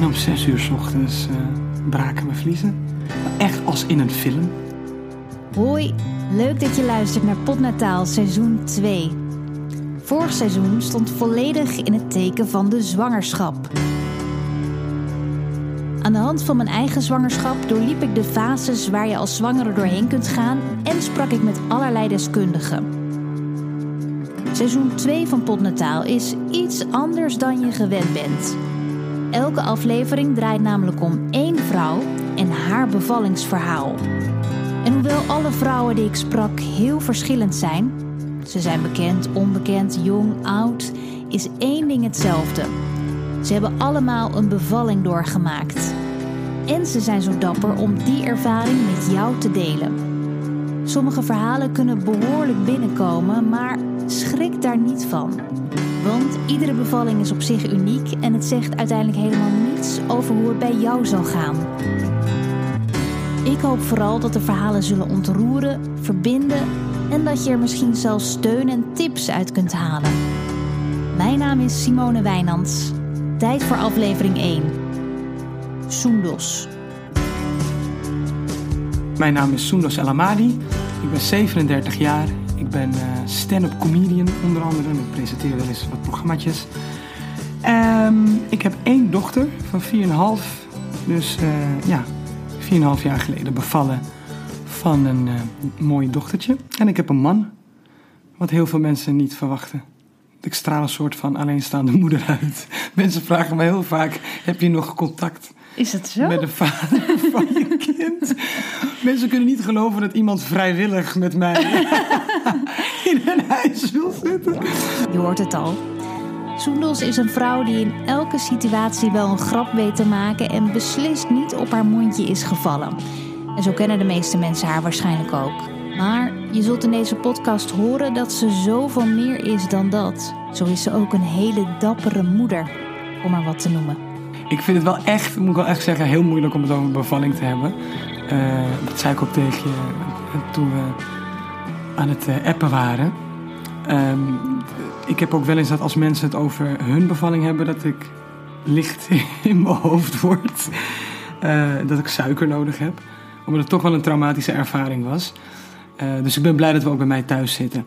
En om zes uur 's ochtends eh, braken mijn vliezen. Echt als in een film. Hoi, leuk dat je luistert naar Potnataal seizoen 2. Vorig seizoen stond volledig in het teken van de zwangerschap. Aan de hand van mijn eigen zwangerschap doorliep ik de fases waar je als zwangere doorheen kunt gaan en sprak ik met allerlei deskundigen. Seizoen 2 van Potnataal is iets anders dan je gewend bent. Elke aflevering draait namelijk om één vrouw en haar bevallingsverhaal. En hoewel alle vrouwen die ik sprak heel verschillend zijn, ze zijn bekend, onbekend, jong, oud, is één ding hetzelfde. Ze hebben allemaal een bevalling doorgemaakt. En ze zijn zo dapper om die ervaring met jou te delen. Sommige verhalen kunnen behoorlijk binnenkomen, maar schrik daar niet van. Want iedere bevalling is op zich uniek en het zegt uiteindelijk helemaal niets over hoe het bij jou zal gaan. Ik hoop vooral dat de verhalen zullen ontroeren, verbinden en dat je er misschien zelfs steun en tips uit kunt halen. Mijn naam is Simone Wijnands. Tijd voor aflevering 1. Soendos. Mijn naam is Soendos El Amadi. Ik ben 37 jaar. Ik ben eh, stand-up comedian onder andere. Ik presenteer wel eens wat programmaatjes. Ehm, ik heb één dochter van 4,5. Dus eh, ja, 4,5 jaar geleden bevallen van een eh, mooi dochtertje. En ik heb een man. Wat heel veel mensen niet verwachten. Ik straal een soort van alleenstaande moeder uit. Mensen vragen me heel vaak: heb je nog contact Is het zo? met de vader van je kind? Mensen kunnen niet geloven dat iemand vrijwillig met mij in een huis wil zitten. Je hoort het al. Soendos is een vrouw die in elke situatie wel een grap weet te maken en beslist niet op haar mondje is gevallen. En zo kennen de meeste mensen haar waarschijnlijk ook. Maar je zult in deze podcast horen dat ze zoveel meer is dan dat. Zo is ze ook een hele dappere moeder, om maar wat te noemen. Ik vind het wel echt, moet ik wel echt zeggen, heel moeilijk om het over bevalling te hebben. Eh, dat zei ik ook tegen je eh, toen we aan het eh, appen waren. Ehm, ik heb ook wel eens dat als mensen het over hun bevalling hebben, dat ik licht in mijn hoofd word. Dat ik suiker nodig heb. Omdat het toch wel een traumatische ervaring was. Dus ik ben blij dat we ook bij mij thuis zitten.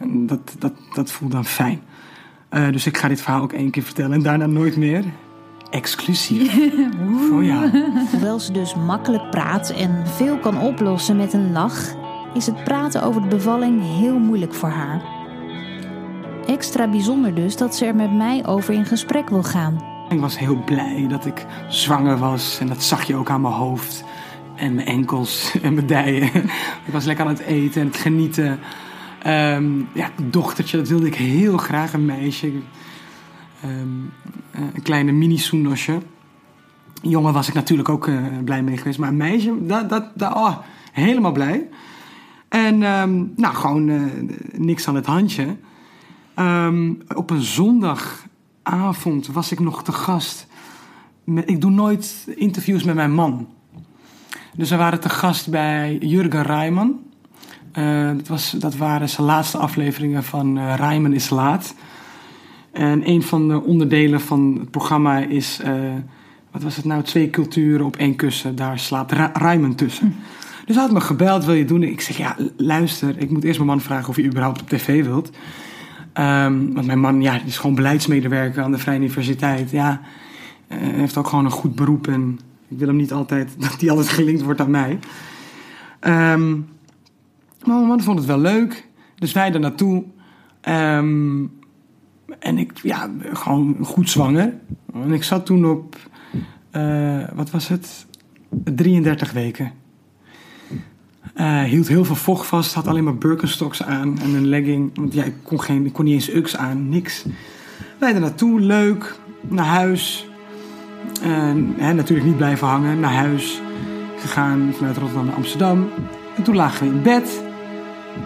En dat, dat, dat voelt dan fijn. Dus ik ga dit verhaal ook één keer vertellen en daarna nooit meer. Exclusief. Voor jou. Hoewel ze dus makkelijk praat en veel kan oplossen met een lach, is het praten over de bevalling heel moeilijk voor haar. Extra bijzonder dus dat ze er met mij over in gesprek wil gaan. Ik was heel blij dat ik zwanger was. En dat zag je ook aan mijn hoofd. En mijn enkels en mijn dijen. Ik was lekker aan het eten en het genieten. Ehm, ja, dochtertje, dat wilde ik heel graag. Een meisje. Ehm, eh, een kleine mini-soendosje. Jongen was ik natuurlijk ook eh, blij mee geweest. Maar een meisje, dat, dat, dat, oh, helemaal blij. En ehm, nou, gewoon eh, niks aan het handje. Ehm, op een zondagavond was ik nog te gast. Ik doe nooit interviews met mijn man. Dus we waren te gast bij Jurgen Rijman. Eh, dat, was, dat waren zijn laatste afleveringen van eh Rijman is laat. En een van de onderdelen van het programma is... eh, wat was het nou? Twee culturen op één kussen. Daar slaapt Ra- tussen. Dus hij had me gebeld, wil je doen? Ik zeg, ja, luister, ik moet eerst mijn man vragen of hij überhaupt op tv wilt. Ehm, want mijn man, ja, die is gewoon beleidsmedewerker aan de Vrije Universiteit. Ja, eh, heeft ook gewoon een goed beroep en ik wil hem niet altijd dat hij altijd gelinkt wordt aan mij. Ehm, maar mijn man vond het wel leuk, dus wij er naartoe. Ehm, en ik, ja, gewoon goed zwanger. En ik zat toen op, eh, wat was het? 33 weken. Eh, hield heel veel vocht vast, had alleen maar Birkenstocks aan en een legging. Want ja, ik kon, geen, ik kon niet eens UX aan, niks. Wij naartoe, leuk, naar huis. En, hè, natuurlijk niet blijven hangen, naar huis gegaan vanuit Rotterdam naar Amsterdam. En toen lagen we in bed.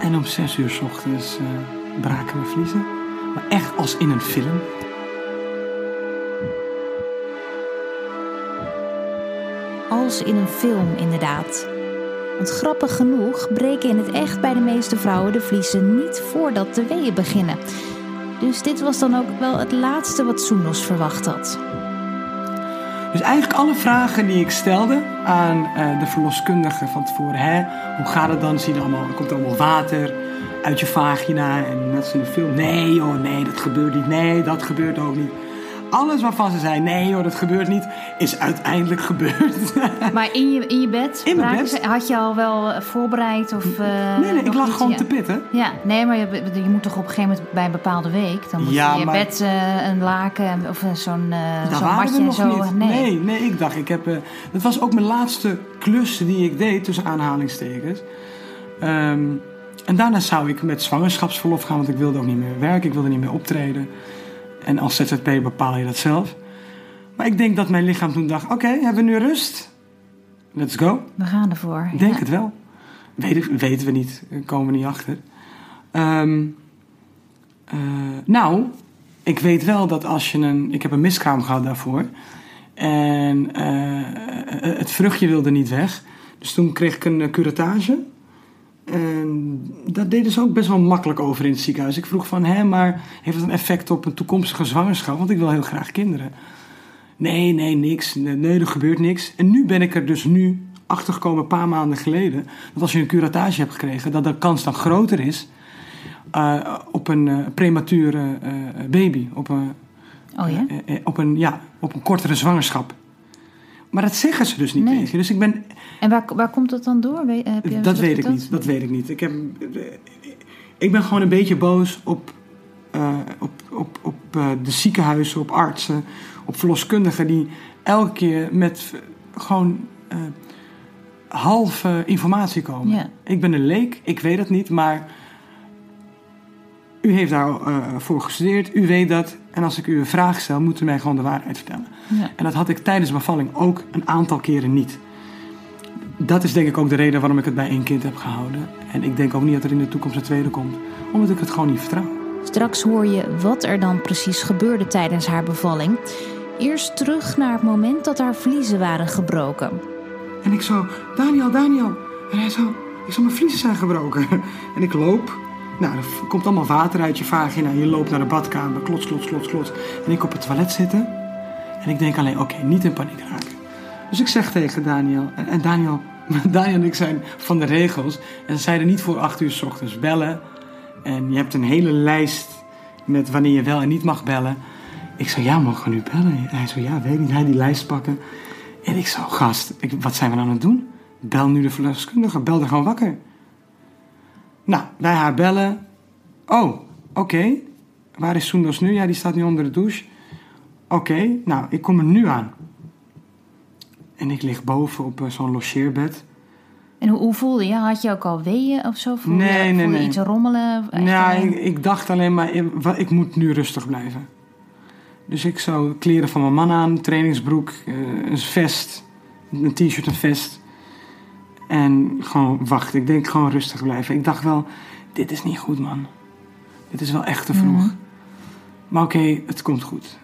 En om zes uur s ochtends eh, braken we vliezen. Maar echt als in een film. Als in een film, inderdaad. Want grappig genoeg breken in het echt bij de meeste vrouwen de vliezen niet voordat de weeën beginnen. Dus dit was dan ook wel het laatste wat Soenos verwacht had. Dus eigenlijk alle vragen die ik stelde aan eh, de verloskundige van tevoren. Hè, hoe gaat het dan? Zie je allemaal, komt er allemaal water uit je vagina? En net als in de film. Nee joh, nee, dat gebeurt niet. Nee, dat gebeurt ook niet. Alles waarvan ze zei, nee joh, dat gebeurt niet, is uiteindelijk gebeurd. Maar in je, in je bed, In mijn bed. ze- had je al wel eh, voorbereid? Of, eh, nee, nee, ik lag gewoon ja. te pitten. Ja, nee, maar je, je moet toch op een gegeven moment bij een bepaalde week... dan moet Ja, je in maar- bed eh, een laken of zo'n zo'n waren matje en zo. niet. Nee. nee, nee, ik dacht, ik heb... dat was ook mijn laatste klus die ik deed, tussen aanhalingstekens. Ehm, en daarna zou ik met zwangerschapsverlof gaan, want ik wilde ook niet meer werken. Ik wilde niet meer optreden. En als ZZP bepaal je dat zelf. Maar ik denk dat mijn lichaam toen dacht, oké, hebben we nu rust? Let's go. We gaan ervoor. Ik denk ja. het wel. Weet weten we niet. Komen we niet achter. Ehm, eh, nou, ik weet wel dat als je een... Ik heb een miskraam gehad daarvoor. En eh, het vruchtje wilde niet weg. Dus toen kreeg ik een eh, curettage. En daar deden ze ook best wel makkelijk over in het ziekenhuis. Ik vroeg van, hè, maar heeft het een effect op een toekomstige zwangerschap? Want ik wil heel graag kinderen. Nee, nee, niks. Nee, nee, er gebeurt niks. En nu ben ik er dus nu achter gekomen, een paar maanden geleden, dat als je een curatage hebt gekregen, dat de kans dan groter is eh, op een eh, premature eh, baby, op een, Oh ja? op, een, ja, op een kortere zwangerschap. Maar dat zeggen ze dus niet Nee. tegen je. Dus ik ben, En waar, waar komt dat dan door? We- heb je dat weet ik niet. Dat weet ik niet. Ik, heb, ik ben gewoon een beetje boos op, eh, op, op, op eh, de ziekenhuizen, op artsen, op verloskundigen die elke keer met gewoon eh, halve informatie komen. Ik ben een leek, ik weet het niet, maar u heeft daarvoor voor gestudeerd, u weet dat. En als ik u een vraag stel, moet u mij gewoon de waarheid vertellen. Ja. En dat had ik tijdens de bevalling ook een aantal keren niet. Dat is denk ik ook de reden waarom ik het bij één kind heb gehouden. En ik denk ook niet dat er in de toekomst een tweede komt. Omdat ik het gewoon niet vertrouw. Straks hoor je wat er dan precies gebeurde tijdens haar bevalling. Eerst terug naar het moment dat haar vliezen waren gebroken. En ik zo, Daniel, Daniel. En hij zo, ik zo, mijn vliezen zijn gebroken. En ik loop. Nou, er komt allemaal water uit je vagina. Je loopt naar de badkamer. Klots, klots, klots, klots. En ik op het toilet zitten. En ik denk alleen, oké, niet in paniek raken. Dus ik zeg tegen Daniel. En, Daniel, Daniel en ik zijn van de regels. En ze zeiden niet voor acht uur s ochtends bellen. En je hebt een hele lijst met wanneer je wel en niet mag bellen. Ik zei, ja, mogen we nu bellen? En hij zo, ja, weet niet. Hij die lijst pakken. En ik zo, gast, ik, wat zijn we nou aan het doen? Bel nu de verloskundige, bel er gewoon wakker. Nou, wij haar bellen. Oh, oké. Waar is Soendos nu? Ja, die staat nu onder de douche. Oké, nou, ik kom er nu aan. En ik lig boven op eh, zo'n logeerbed. En hoe, hoe voelde je? Had je ook al weeën of zo? Voelde Nee, je, nee, voelde nee. iets rommelen? Nou, alleen- ik, ik dacht alleen maar, eh, wa- ik moet nu rustig blijven. Dus ik zou kleren van mijn man aan, trainingsbroek, eh, een vest, een t-shirt, een vest. En gewoon wachten. Ik denk gewoon rustig blijven. Ik dacht wel, dit is niet goed man. Dit is wel echt te vroeg. Mhm. Maar oké, het komt goed.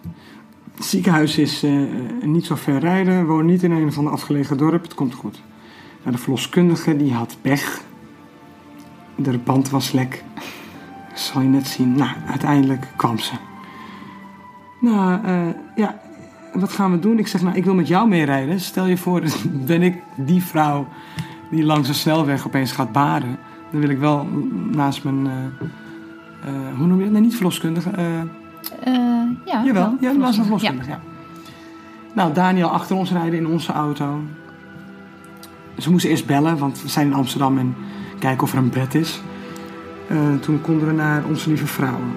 Het ziekenhuis is eh, niet zo ver rijden. We wonen niet in een van de afgelegen dorp. Het komt goed. Nou, de verloskundige die had pech. De band was lek. Zal je net zien. Nou, uiteindelijk kwam ze. Nou, eh, ja, wat gaan we doen? Ik zeg, nou, ik wil met jou meerijden. Stel je voor, ben ik die vrouw die langs een snelweg opeens gaat baden. Dan wil ik wel naast mijn, eh, eh, hoe noem je dat? Nee, niet verloskundige. eh, ja, Jawel, wel. ja, was een verloskundige, ja. Nou, Daniel achter ons rijden in onze auto. Ze moesten eerst bellen, want we zijn in Amsterdam en kijken of er een bed is. Toen konden we naar Onze Lieve Vrouwen.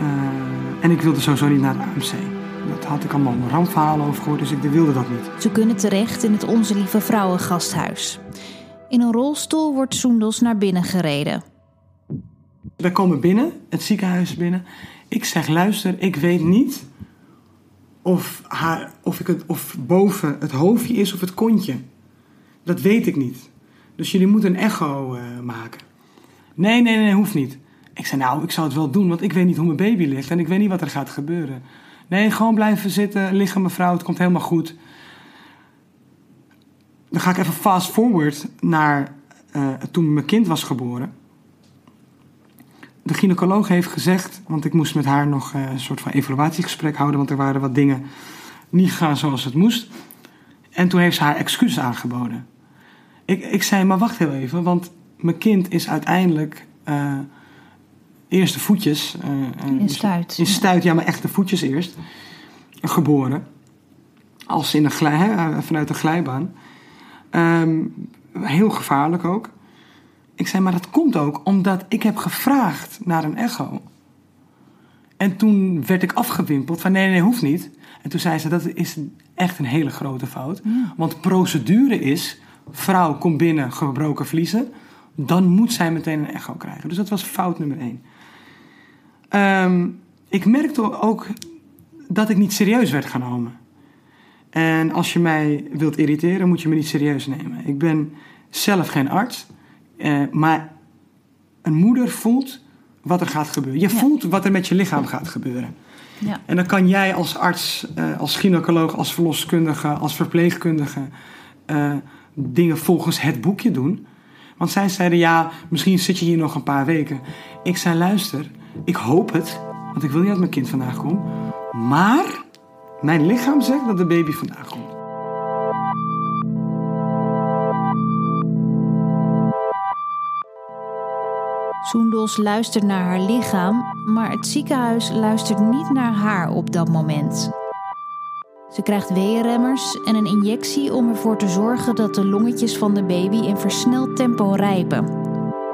Eh, en ik wilde sowieso niet naar de AMC. Dat had ik allemaal een rampverhaal over gehoord, dus ik wilde dat niet. Ze kunnen terecht in het Onze Lieve Vrouwen gasthuis. In een rolstoel wordt Soendos naar binnen gereden. We komen binnen, het ziekenhuis binnen. Ik zeg, luister, ik weet niet of, haar, of, ik het, of boven het hoofdje is of het kontje. Dat weet ik niet. Dus jullie moeten een echo eh, maken. Nee, nee, nee, hoeft niet. Ik zei, nou, ik zou het wel doen, want ik weet niet hoe mijn baby ligt en ik weet niet wat er gaat gebeuren. Nee, gewoon blijven zitten, liggen mevrouw, het komt helemaal goed. Dan ga ik even fast forward naar eh, toen mijn kind was geboren. De gynaecoloog heeft gezegd, want ik moest met haar nog eh, een soort van evaluatiegesprek houden, want er waren wat dingen niet gegaan zoals het moest. En toen heeft ze haar excuus aangeboden. Ik, ik zei, maar wacht heel even, want mijn kind is uiteindelijk uh, eerst de voetjes. in stuit. In stuit, ja, maar echt de voetjes eerst. Geboren. Als in een glij, hè, vanuit de glijbaan. Um, heel gevaarlijk ook. Ik zei, maar dat komt ook omdat ik heb gevraagd naar een echo. En toen werd ik afgewimpeld van nee, nee, hoeft niet. En toen zei ze, dat is echt een hele grote fout. Want procedure is, vrouw komt binnen, gebroken vliezen. Dan moet zij meteen een echo krijgen. Dus dat was fout nummer één. Ehm, ik merkte ook dat ik niet serieus werd genomen. En als je mij wilt irriteren, moet je me niet serieus nemen. Ik ben zelf geen arts, eh, maar een moeder voelt wat er gaat gebeuren. Je voelt wat er met je lichaam gaat gebeuren. Ja. En dan kan jij als arts, eh, als gynaecoloog, als verloskundige, als verpleegkundige uh, dingen volgens het boekje doen. Want zij zeiden ja, misschien zit je hier nog een paar weken. Ik zei luister, ik hoop het, want ik wil niet dat mijn kind vandaag komt. Maar mijn lichaam zegt dat de baby vandaag komt. Soendos luistert naar haar lichaam, maar het ziekenhuis luistert niet naar haar op dat moment. Ze krijgt weeënremmers en een injectie om ervoor te zorgen dat de longetjes van de baby in versneld tempo rijpen.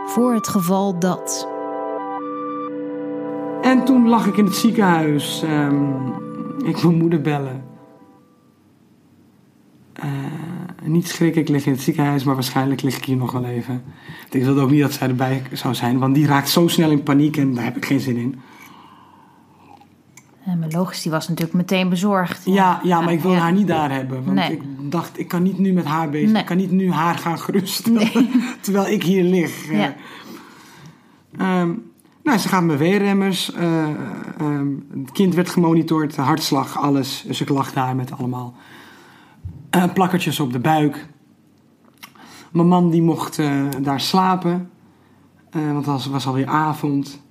Voor het geval dat. En toen lag ik in het ziekenhuis. Um, ik wil moeder bellen. Uh, niet schrikken, ik lig in het ziekenhuis, maar waarschijnlijk lig ik hier nog wel even. Ik wilde ook niet dat zij erbij zou zijn, want die raakt zo snel in paniek en daar heb ik geen zin in. En mijn logisch, die was natuurlijk meteen bezorgd. Ja, ja, maar ik wilde haar niet daar hebben. Want ik dacht, ik kan niet nu met haar bezig. Ik kan niet nu haar gaan gerusten. terwijl ik hier lig. Ja. Ehm, nou, ze gaat met weerremmers. Uh, het kind werd gemonitord, hartslag, alles. Dus ik lag daar met allemaal uh, plakkertjes op de buik. Mijn man die mocht uh, daar slapen. Want het was alweer avond.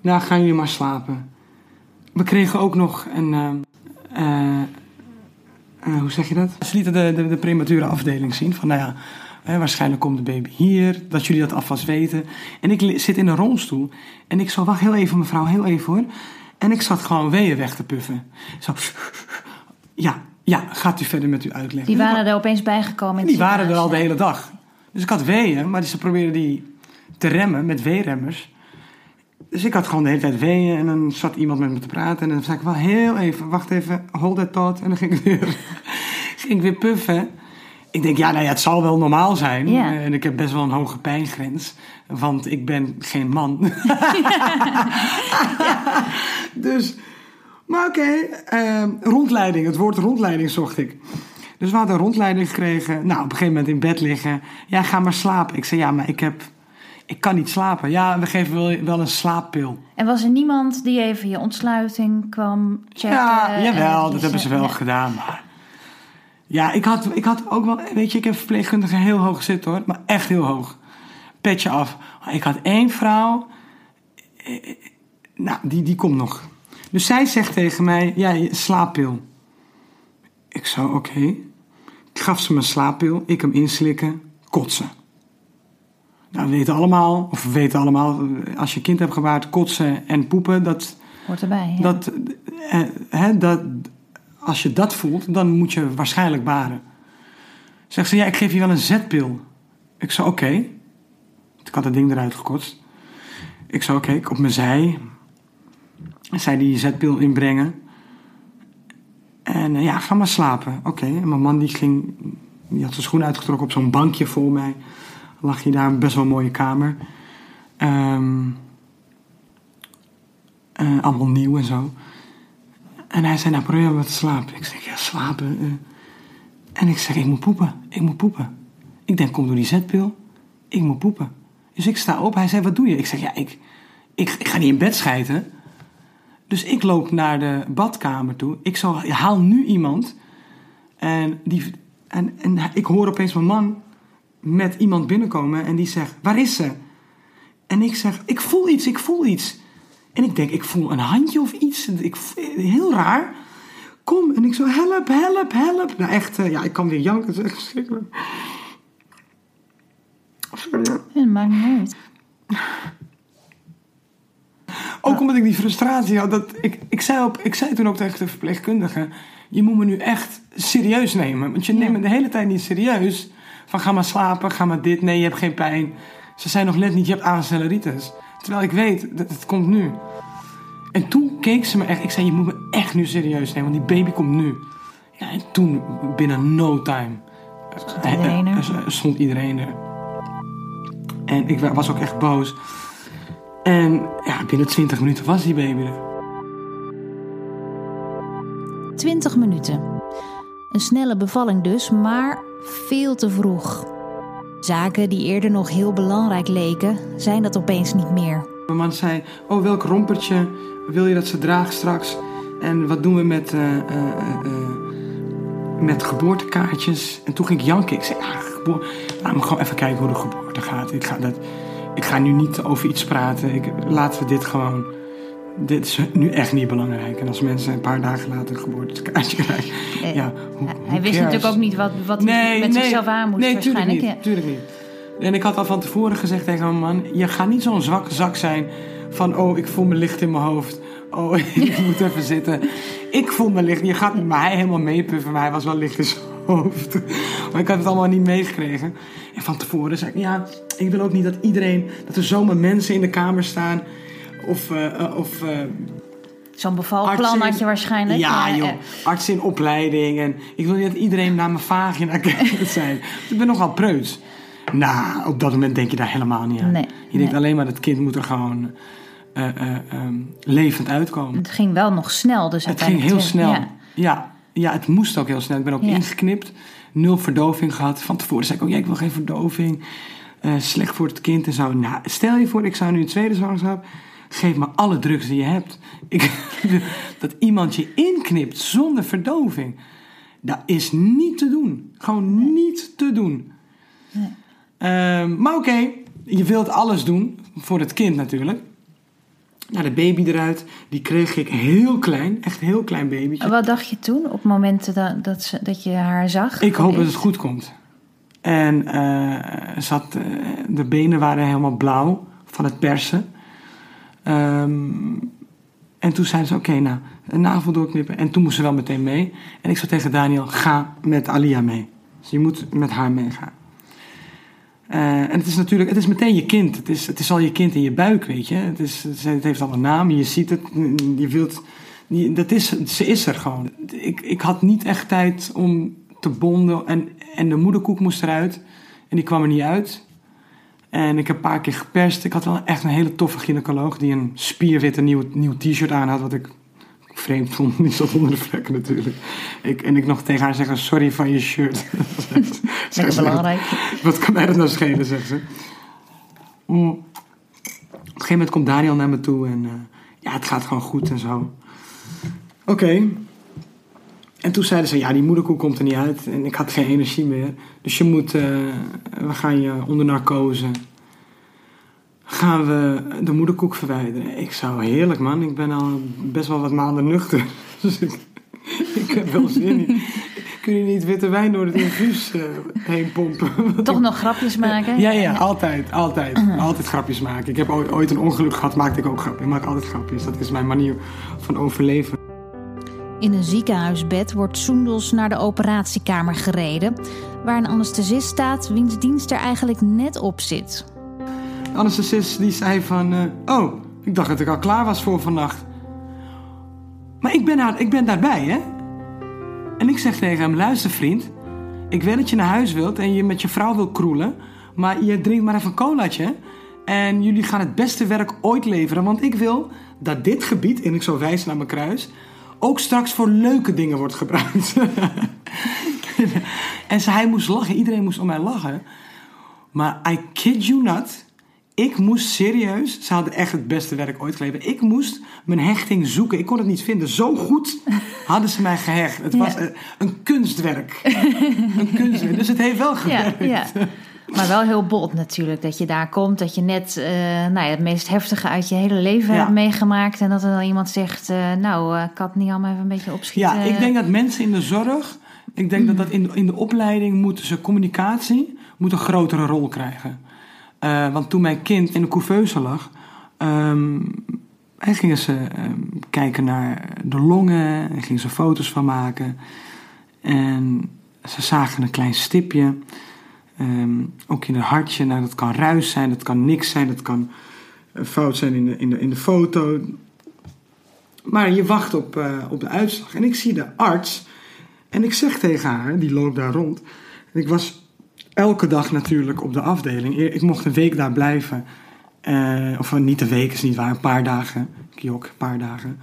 Nou, gaan jullie maar slapen. We kregen ook nog een... hoe zeg je dat? Ze lieten de, de, de, premature afdeling zien. Van nou ja, waarschijnlijk komt de baby hier. Dat jullie dat alvast weten. En ik zit in een rolstoel. En ik zo, wacht heel even mevrouw, heel even hoor. En ik zat gewoon weeën weg te puffen. Zo, ja, ja, gaat u verder met uw uitleg. Die waren er opeens bijgekomen. In die waren er al de hele dag. Dus ik had weeën, maar ze probeerden die te remmen met weeremmers. Dus ik had gewoon de hele tijd weeën en dan zat iemand met me te praten. En dan zei ik wel heel even, wacht even, hold that thought. En dan ging ik weer, ging ik weer puffen. Ik denk, ja, nou ja, het zal wel normaal zijn. En ik heb best wel een hoge pijngrens. Want ik ben geen man. Dus maar oké, ehm, rondleiding. Het woord rondleiding zocht ik. Dus we hadden een rondleiding gekregen. Nou, op een gegeven moment in bed liggen. Ja, ga maar slapen. Ik zei, ja, maar ik heb... Ik kan niet slapen. Ja, we geven wel, wel een slaappil. En was er niemand die even je ontsluiting kwam checken? Ja, jawel, dat hebben ze wel gedaan. Maar ja, ik had, ik had ook wel... Weet je, ik heb verpleegkundige heel hoog zitten hoor. Maar echt heel hoog. Petje af. Ik had één vrouw... Eh, eh, nou, die, die komt nog. Dus zij zegt tegen mij, ja, slaappil. Ik zou, oké. Ik gaf ze mijn slaappil, ik hem inslikken, kotsen. Nou, we weten allemaal, of we weten allemaal, als je kind hebt gebaard, kotsen en poepen, dat... Hoort erbij. Dat, eh, hè, dat, als je dat voelt, dan moet je waarschijnlijk baren. Zegt ze, ja, ik geef je wel een zetpil. Ik zei, oké. Ik had het ding eruit gekotst. Ik zei, oké, op mijn zij, zij die zetpil inbrengen. En uh, ja, ga maar slapen. Oké, en mijn man die ging, die had zijn schoen uitgetrokken op zo'n bankje voor mij. Lag hij daar, best wel een mooie kamer. Um, uh, allemaal nieuw en zo. En hij zei, nou probeer maar te slapen. Ik zeg, ja, slapen. Uh. En ik zeg, ik moet poepen, ik moet poepen. Ik denk, kom door die zetpil. Ik moet poepen. Dus ik sta op. Hij zei, wat doe je? Ik zeg, ja, ik, ik, ik ga niet in bed schijten. Dus ik loop naar de badkamer toe. Ik zal, haal nu iemand. En, die, en, en ik hoor opeens mijn man met iemand binnenkomen. En die zegt, waar is ze? En ik zeg, ik voel iets, ik voel iets. En ik denk, ik voel een handje of iets. Ik, heel raar. kom. En ik zo, help, help, help. Nou echt, eh, ja, ik kan weer janken. Het is echt verschrikkelijk. Sorry. Dat maakt niet uit. Ook omdat ik die frustratie had. Dat ik, ik, zei op, ik zei toen ook tegen de verpleegkundige... Je moet me nu echt serieus nemen. Want je neemt me de hele tijd niet serieus. Van ga maar slapen, ga maar dit. Nee, je hebt geen pijn. Ze zei nog net niet, je hebt aanceleritis. Terwijl ik weet, dat het komt nu. En toen keek ze me echt... Ik zei, je moet me echt nu serieus nemen. Want die baby komt nu. Ja, en toen, binnen no time... Stond iedereen er? eh, eh, stond iedereen er. En ik wa- was ook echt boos. En ja, binnen 20 minuten was die baby er. 20 minuten. Een snelle bevalling dus, maar veel te vroeg. Zaken die eerder nog heel belangrijk leken, zijn dat opeens niet meer. Mijn man zei, oh welk rompertje wil je dat ze draagt straks? En wat doen we met, eh, eh, eh, met geboortekaartjes? En toen ging ik janken. Ik zei, geboor... laat me gewoon even kijken hoe de geboorte gaat. Ik ga, dat... ik ga nu niet over iets praten. Ik... Laten we dit gewoon... Dit is nu echt niet belangrijk. En als mensen een paar dagen later een geboortekaartje krijgen... Ja, hoe, Hij wist cares? natuurlijk ook niet wat, wat hij met zichzelf aan moest nee, waarschijnlijk. Tuurlijk niet, tuurlijk niet. En ik had al van tevoren gezegd tegen mijn man... je gaat niet zo'n zwakke zak zijn van... oh, ik voel me licht in mijn hoofd. Oh, ik moet even zitten. Ik voel me licht. Je gaat met mij helemaal meepuffen... maar hij was wel licht in zijn hoofd. Maar ik had het allemaal niet meegekregen. En van tevoren zei ik... ja, ik wil ook niet dat iedereen... dat er zomaar mensen in de kamer staan... of... eh, eh, of eh, Zo'n bevalplan had je waarschijnlijk. ja, maar, joh. Arts in opleiding. En ik wil niet dat iedereen naar mijn vagina kijkt zijn. ik ben nogal preuts. Nou, op dat moment denk je daar helemaal niet aan. Nee, je denkt alleen maar dat kind moet er gewoon eh, eh, ehm, levend uitkomen. het ging wel nog snel. Dus Het ging heel snel. Ja. Ja. ja, het moest ook heel snel. Ik ben ook Ja. ingeknipt. Nul verdoving gehad. Van tevoren zei ik ook, ja, ik wil geen verdoving. Slecht voor het kind en zo. Nou, stel je voor, ik zou nu een tweede zwangerschap. Geef me alle drugs die je hebt. Ik, dat iemand je inknipt zonder verdoving. Dat is niet te doen. Gewoon niet te doen. Ehm, maar oké, je wilt alles doen. Voor het kind natuurlijk. Nou, de baby eruit. Die kreeg ik heel klein. Echt heel klein babytje. Wat dacht je toen op het moment dat, dat, ze, dat je haar zag? Ik hoop dat het goed komt. En eh, had, eh, de benen waren helemaal blauw van het persen. Ehm, en toen zeiden ze, oké, nou, een navel doorknippen. En toen moest ze wel meteen mee. En ik zei tegen Daniel, ga met Alia mee. Dus je moet met haar meegaan. Eh, en het is natuurlijk, het is meteen je kind. Het is, het is al je kind in je buik, weet je. Het, is, het heeft al een naam, je ziet het, je wilt... die- Dat is, ze is er gewoon. Ik, ik had niet echt tijd om te bonden en, en de moederkoek moest eruit. En die kwam er niet uit. En ik heb een paar keer geperst. Ik had wel echt een hele toffe gynaecoloog die een spierwitte nieuw, nieuw t-shirt aan had, wat ik vreemd vond. Die zat onder de vlekken natuurlijk. Ik, en ik nog tegen haar zeggen, sorry van je shirt. Lekker zei, belangrijk. Wat kan mij dat nou schelen, zegt ze. Mm. Op een gegeven moment komt Daniel naar me toe en eh, ja, het gaat gewoon goed en zo. Oké. En toen zeiden ze, ja, die moederkoek komt er niet uit. En ik had geen energie meer. Dus je moet, eh, we gaan je onder narcose. Gaan we de moederkoek verwijderen. Ik zou, heerlijk man, ik ben al best wel wat maanden nuchter. Dus ik, ik heb wel zin in. Kun je niet witte wijn door het infuus eh, heen pompen? Toch nog grapjes maken? Ja, ja, altijd, altijd. Altijd grapjes maken. Ik heb ooit, ooit een ongeluk gehad, maakte ik ook grapjes. Ik maak altijd grapjes. Dat is mijn manier van overleven. In een ziekenhuisbed wordt Soendels naar de operatiekamer gereden, waar een anesthesist staat wiens dienst er eigenlijk net op zit. De anesthesist die zei van... eh, oh, ik dacht dat ik al klaar was voor vannacht. Maar ik ben, ik ben daarbij, hè? En ik zeg tegen hem, luister vriend. Ik weet dat je naar huis wilt en je met je vrouw wil kroelen. Maar je drinkt maar even een colaatje. En jullie gaan het beste werk ooit leveren. Want ik wil dat dit gebied, en ik zo wijzen naar mijn kruis... ook straks voor leuke dingen wordt gebruikt. en ze, hij moest lachen. Iedereen moest om mij lachen. Maar I kid you not. Ik moest serieus, ze hadden echt het beste werk ooit geleverd. Ik moest mijn hechting zoeken. Ik kon het niet vinden. Zo goed hadden ze mij gehecht. Het was Ja. een, een kunstwerk. een kunstwerk. Dus het heeft wel Ja, gewerkt. ja. Maar wel heel bot natuurlijk, dat je daar komt, dat je net eh, nou ja, het meest heftige uit je hele leven Ja. hebt meegemaakt. En dat er dan iemand zegt, eh, nou, ik had niet allemaal even een beetje opschieten. Ja, ik denk dat mensen in de zorg, ik denk dat dat in de, in de opleiding moeten ze communicatie moet een grotere rol krijgen. Want toen mijn kind in de couveuse lag, ehm, en gingen ze ehm, kijken naar de longen en gingen ze foto's van maken. En ze zagen een klein stipje. Ehm, ook in het hartje. Nou, dat kan ruis zijn, dat kan niks zijn, dat kan een fout zijn in de, in de, in de foto. Maar je wacht op, eh, op de uitslag. En ik zie de arts. En ik zeg tegen haar, die loopt daar rond. En ik was elke dag natuurlijk op de afdeling. Ik mocht een week daar blijven. Eh, of niet een week is niet waar, een paar dagen. Kiok, een paar dagen.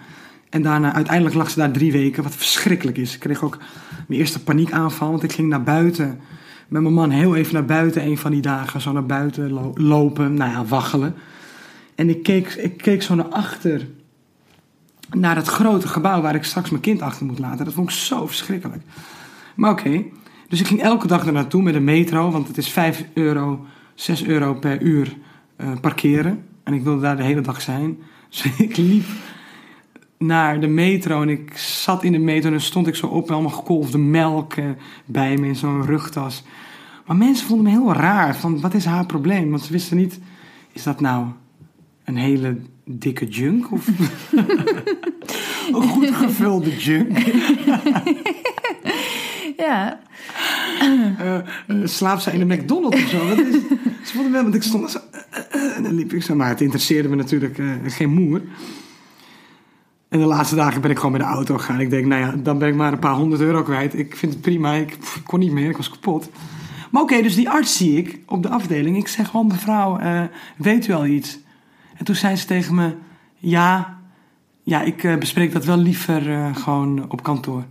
En daarna, uiteindelijk lag ze daar drie weken, wat verschrikkelijk is. Ik kreeg ook mijn eerste paniekaanval, want ik ging naar buiten. Met mijn man heel even naar buiten, een van die dagen. Zo naar buiten lo- lopen, nou ja, waggelen. En ik keek, ik keek zo naar achter naar het grote gebouw waar ik straks mijn kind achter moet laten. Dat vond ik zo verschrikkelijk. Maar oké, dus ik ging elke dag er naartoe met de metro, want het is 5 euro, 6 euro per uur eh, parkeren. En ik wilde daar de hele dag zijn. Dus ik liep naar de metro en ik zat in de metro en dan stond ik zo op met allemaal gekolfde melk bij me in zo'n rugtas. Maar mensen vonden me heel raar, van wat is haar probleem? Want ze wisten niet, is dat nou een hele dikke junk of een goed gevulde junk? Ja, Eh, eh, slaapt zij in de McDonald's of zo? Wat is, ze vonden wel, want ik stond zo, eh, en dan liep ik zo, maar het interesseerde me natuurlijk geen moer. En de laatste dagen ben ik gewoon met de auto gegaan. Ik denk, nou ja, dan ben ik maar een paar honderd euro kwijt. Ik vind het prima, ik kon niet meer, ik was kapot. Maar oké, dus die arts zie ik op de afdeling. Ik zeg gewoon, mevrouw, eh, weet u al iets? En toen zei ze tegen me, ja, ja ik eh, bespreek dat wel liever eh, gewoon op kantoor.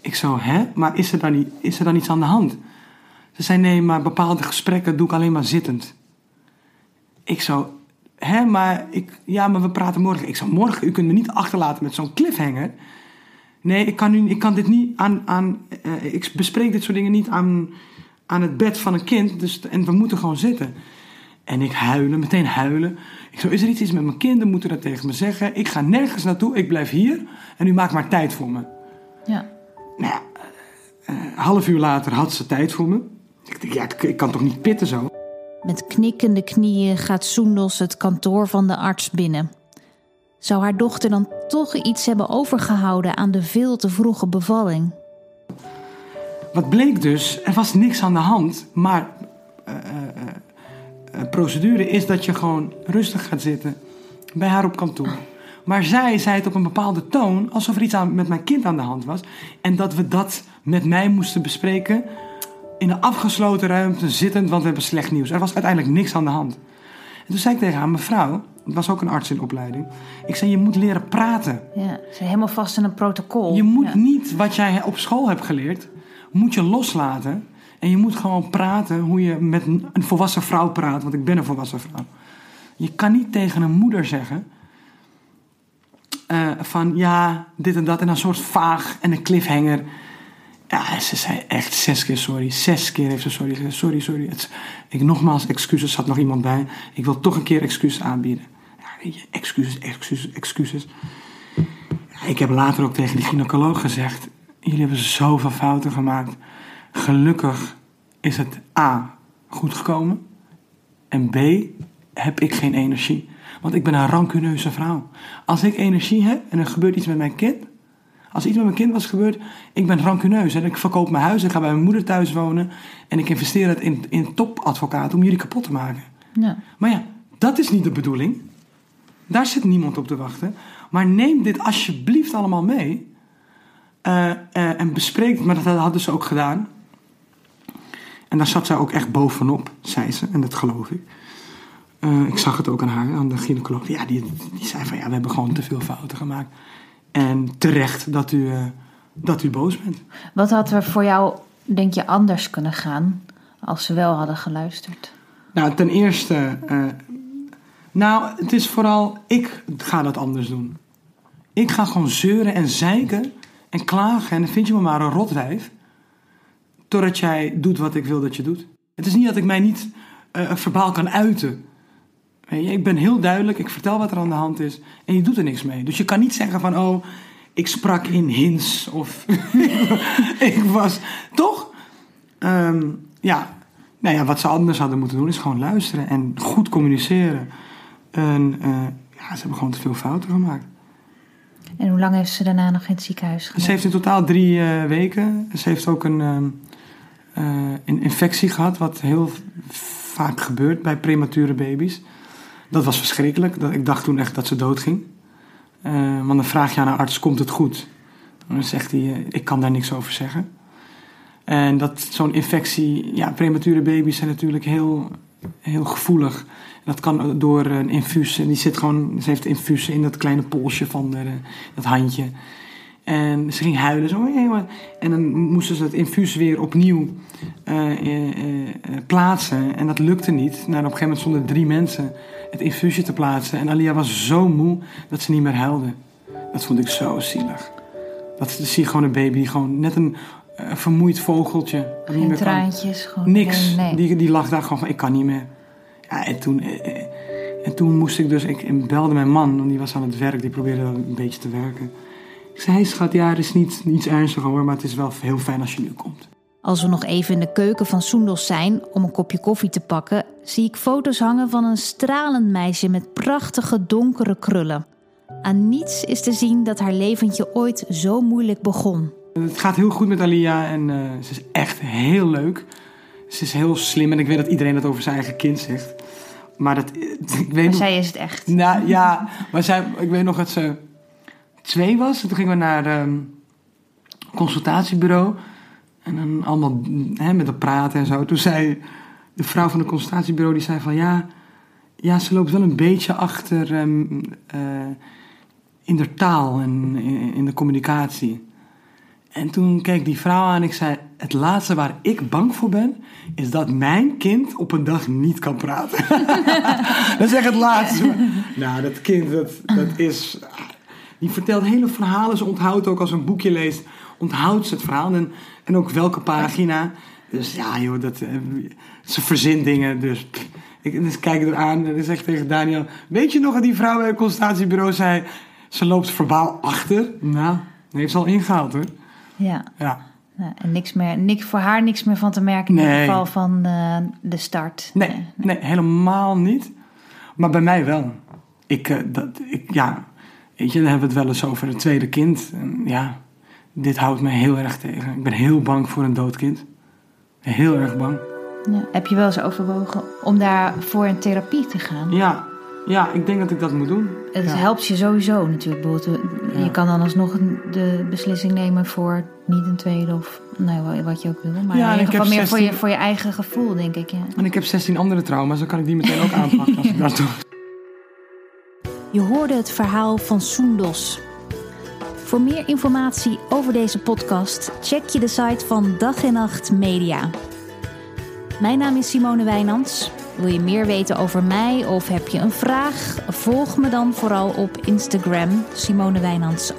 Ik zo, hè? Maar is er, dan niet, is er dan iets aan de hand? Ze zei, nee, maar bepaalde gesprekken doe ik alleen maar zittend. Ik zo, hè, maar ik, ja, maar we praten morgen. Ik zo, morgen, u kunt me niet achterlaten met zo'n cliffhanger. Nee, ik kan, nu, ik kan dit niet aan, aan eh, ik bespreek dit soort dingen niet aan, aan het bed van een kind. Dus, en we moeten gewoon zitten. En ik huilen, meteen huilen. Ik zo, is er iets, met mijn kinderen? Moeten dat tegen me zeggen? Ik ga nergens naartoe, ik blijf hier. En u maakt maar tijd voor me. ja. Nou ja, eh, een half uur later had ze tijd voor me. Ik dacht, ja, ik, ik kan toch niet pitten zo? Met knikkende knieën gaat Soendos het kantoor van de arts binnen. Zou haar dochter dan toch iets hebben overgehouden aan de veel te vroege bevalling? Wat bleek dus, er was niks aan de hand. Maar eh, procedure is dat je gewoon rustig gaat zitten bij haar op kantoor. Maar zij zei het op een bepaalde toon, alsof er iets aan, met mijn kind aan de hand was. En dat we dat met mij moesten bespreken in een afgesloten ruimte, zittend, want we hebben slecht nieuws. Er was uiteindelijk niks aan de hand. En toen zei ik tegen haar, mevrouw, het was ook een arts in opleiding. Ik zei, je moet leren praten. Ja, ze helemaal vast in een protocol. Je moet Ja. niet wat jij op school hebt geleerd, moet je loslaten. En je moet gewoon praten hoe je met een een volwassen vrouw praat, want ik ben een volwassen vrouw. Je kan niet tegen een moeder zeggen eh, van ja, dit en dat en een soort vaag en een cliffhanger. Ja, ze zei echt zes keer sorry. Zes keer heeft ze sorry gezegd. Sorry, sorry. Ik nogmaals excuses, zat nog iemand bij. Ik wil toch een keer excuses aanbieden. Ja, weet je, excuses, excuses, excuses. Ja, ik heb later ook tegen die gynaecoloog gezegd: jullie hebben zoveel fouten gemaakt. Gelukkig is het A goed gekomen. En B heb ik geen energie. Want ik ben een rancuneuze vrouw. Als ik energie heb en er gebeurt iets met mijn kind. Als iets met mijn kind was gebeurd, ik ben rancuneus. En ik verkoop mijn huis, ik ga bij mijn moeder thuis wonen. En ik investeer het in, in topadvocaten om jullie kapot te maken. Ja. Maar ja, dat is niet de bedoeling. Daar zit niemand op te wachten. Maar neem dit alsjeblieft allemaal mee. Eh, eh, en bespreek het, maar dat hadden ze ook gedaan. En daar zat zij ook echt bovenop, zei ze. En dat geloof ik. Eh, ik zag het ook aan haar, aan de gynaecoloog. Ja, die, die zei van ja, we hebben gewoon te veel fouten gemaakt. En terecht dat u, eh, dat u boos bent. Wat had er voor jou, denk je, anders kunnen gaan als ze wel hadden geluisterd? Nou, ten eerste. eh, nou, het is vooral. Ik ga dat anders doen. Ik ga gewoon zeuren en zeiken en klagen. En dan vind je me maar een rotwijf. Totdat jij doet wat ik wil dat je doet. Het is niet dat ik mij niet uh, verbaal kan uiten. Ik ben heel duidelijk, ik vertel wat er aan de hand is en je doet er niks mee. Dus je kan niet zeggen van, oh, ik sprak in hints of ik was. Toch? Um, ja. Nou ja, wat ze anders hadden moeten doen is gewoon luisteren en goed communiceren. En uh, ja, ze hebben gewoon te veel fouten gemaakt. En hoe lang heeft ze daarna nog in het ziekenhuis gelegen? Ze heeft in totaal drie uh, weken. Ze heeft ook een, uh, een infectie gehad, wat heel vaak gebeurt bij premature baby's. Dat was verschrikkelijk. Ik dacht toen echt dat ze doodging. Uh, want dan vraag je aan een arts, komt het goed? Dan zegt hij, uh, ik kan daar niks over zeggen. En dat zo'n infectie, ja, premature baby's zijn natuurlijk heel, heel gevoelig. Dat kan door een infuus, die zit gewoon, ze heeft infuus in dat kleine polsje van de, dat handje. En ze ging huilen. Zo, en dan moesten ze het infuus weer opnieuw uh, plaatsen. En dat lukte niet. Nou, op een gegeven moment stonden drie mensen het infuusje te plaatsen. En Alia was zo moe dat ze niet meer huilde. Dat vond ik zo zielig. Dat zie je gewoon een baby gewoon net een vermoeid vogeltje. Geen traantjes, gewoon. Niks. Nee. Die, die lag daar gewoon van, ik kan niet meer. Ja, en toen, en toen moest ik dus, ik belde mijn man, want die was aan het werk, die probeerde een beetje te werken. Ik zei, schat, ja, het is niet, niets ernstigs hoor, maar het is wel heel fijn als je nu komt. Als we nog even in de keuken van Soendos zijn om een kopje koffie te pakken, zie ik foto's hangen van een stralend meisje met prachtige donkere krullen. Aan niets is te zien dat haar leventje ooit zo moeilijk begon. Het gaat heel goed met Alia en uh, ze is echt heel leuk. Ze is heel slim en ik weet dat iedereen dat over zijn eigen kind zegt. Maar dat, ik weet maar zij is het echt. Nou ja, maar zij, ik weet nog dat ze twee was. En toen gingen we naar een ehm, consultatiebureau. En dan allemaal hè, met dat praten en zo. Toen zei de vrouw van het consultatiebureau, die zei van ja, ja ze loopt wel een beetje achter um, uh, in de taal en in, de communicatie. En toen keek die vrouw aan en ik zei, het laatste waar ik bang voor ben, is dat mijn kind op een dag niet kan praten. dat is echt het laatste. nou, dat kind, dat, dat is die vertelt hele verhalen. Ze onthoudt ook als een boekje leest, onthoudt ze het verhaal. En, en ook welke pagina. Dus ja, joh, dat, uh, ze verzint dingen. Dus ik dus kijk er aan en ik zeg tegen Daniel: Weet je nog dat die vrouw bij het consultatiebureau zei. Ze loopt verbaal achter? Nou, heeft ze al ingehaald hoor. Ja. ja. en niks meer, niks, voor haar niks meer van te merken in nee. geval van uh, de start. Nee, nee, nee, helemaal niet. Maar bij mij wel. Ik, uh, dat, ik, ja, Weet je, dan hebben we het wel eens over een tweede kind. En ja, dit houdt me heel erg tegen. Ik ben heel bang voor een dood kind. Heel erg bang. Ja. Heb je wel eens overwogen om daar voor een therapie te gaan? Ja, ja ik denk dat ik dat moet doen. Het helpt je sowieso natuurlijk. Je kan dan alsnog de beslissing nemen voor niet een tweede of nou, wat je ook wil. Maar in ieder geval meer voor, je, voor je eigen gevoel, denk ik. Ja. En ik heb 16 andere trauma's, dan kan ik die meteen ook aanpakken als ik dat doe. Je hoorde het verhaal van Soendos. Voor meer informatie over deze podcast check je de site van Dag en Nacht Media. Mijn naam is Simone Wijnands. Wil je meer weten over mij of heb je een vraag? Volg me dan vooral op Instagram Simone Wijnands.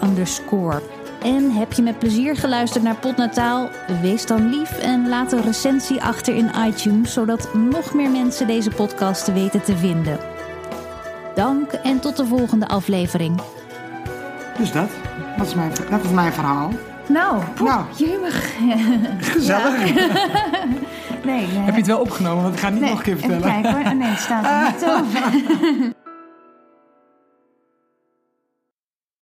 En heb je met plezier geluisterd naar Potnataal? Wees dan lief en laat een recensie achter in iTunes, zodat nog meer mensen deze podcast weten te vinden. Dank en tot de volgende aflevering. Dus dat, dat is mijn, dat is mijn verhaal. Nou, poeh, nou. jemig. Gezellig. nee, nee, Heb je het wel opgenomen? Want ik ga het niet nog een keer vertellen. Even kijken hoor. Oh, nee, het staat er niet op.